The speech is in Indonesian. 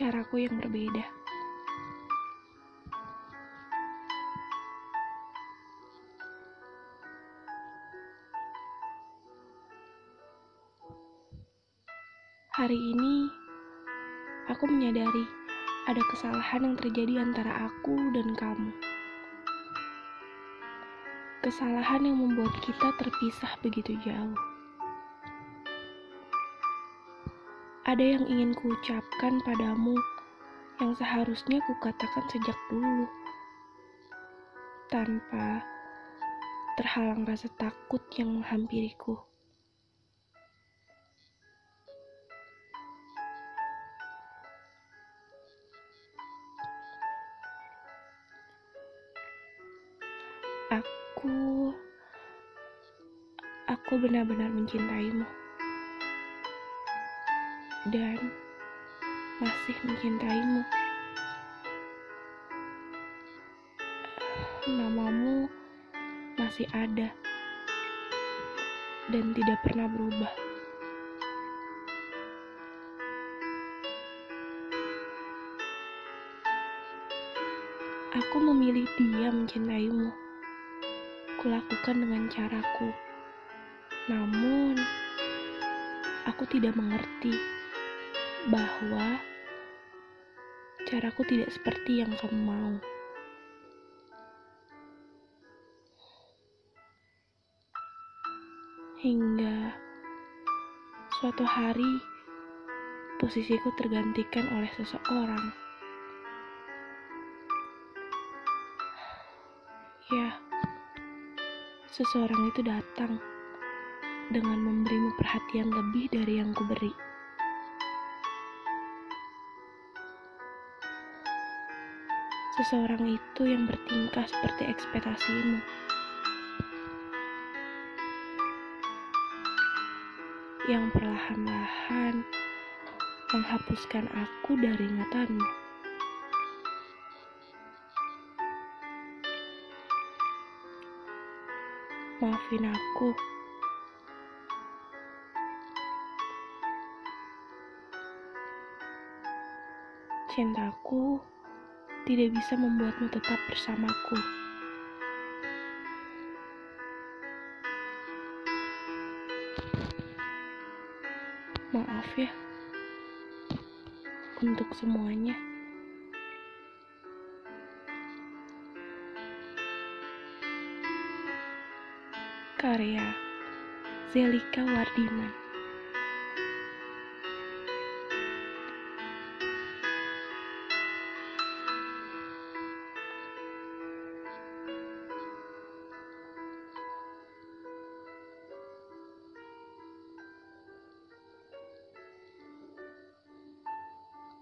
caraku yang berbeda. Hari ini, aku menyadari ada kesalahan yang terjadi antara aku dan kamu. Kesalahan yang membuat kita terpisah begitu jauh. Ada yang ingin kuucapkan padamu yang seharusnya kukatakan sejak dulu. Tanpa terhalang rasa takut yang menghampiriku. Aku aku benar-benar mencintaimu dan masih mencintaimu. Namamu masih ada dan tidak pernah berubah. Aku memilih dia mencintaimu. Kulakukan dengan caraku. Namun, aku tidak mengerti bahwa caraku tidak seperti yang kamu mau. Hingga suatu hari, posisiku tergantikan oleh seseorang. Ya, seseorang itu datang dengan memberimu perhatian lebih dari yang kuberi. Seseorang itu yang bertingkah seperti ekspektasimu. Yang perlahan-lahan menghapuskan aku dari ingatanmu. Maafin aku. Cintaku tidak bisa membuatmu tetap bersamaku. Maaf ya untuk semuanya. Karya Zelika Wardiman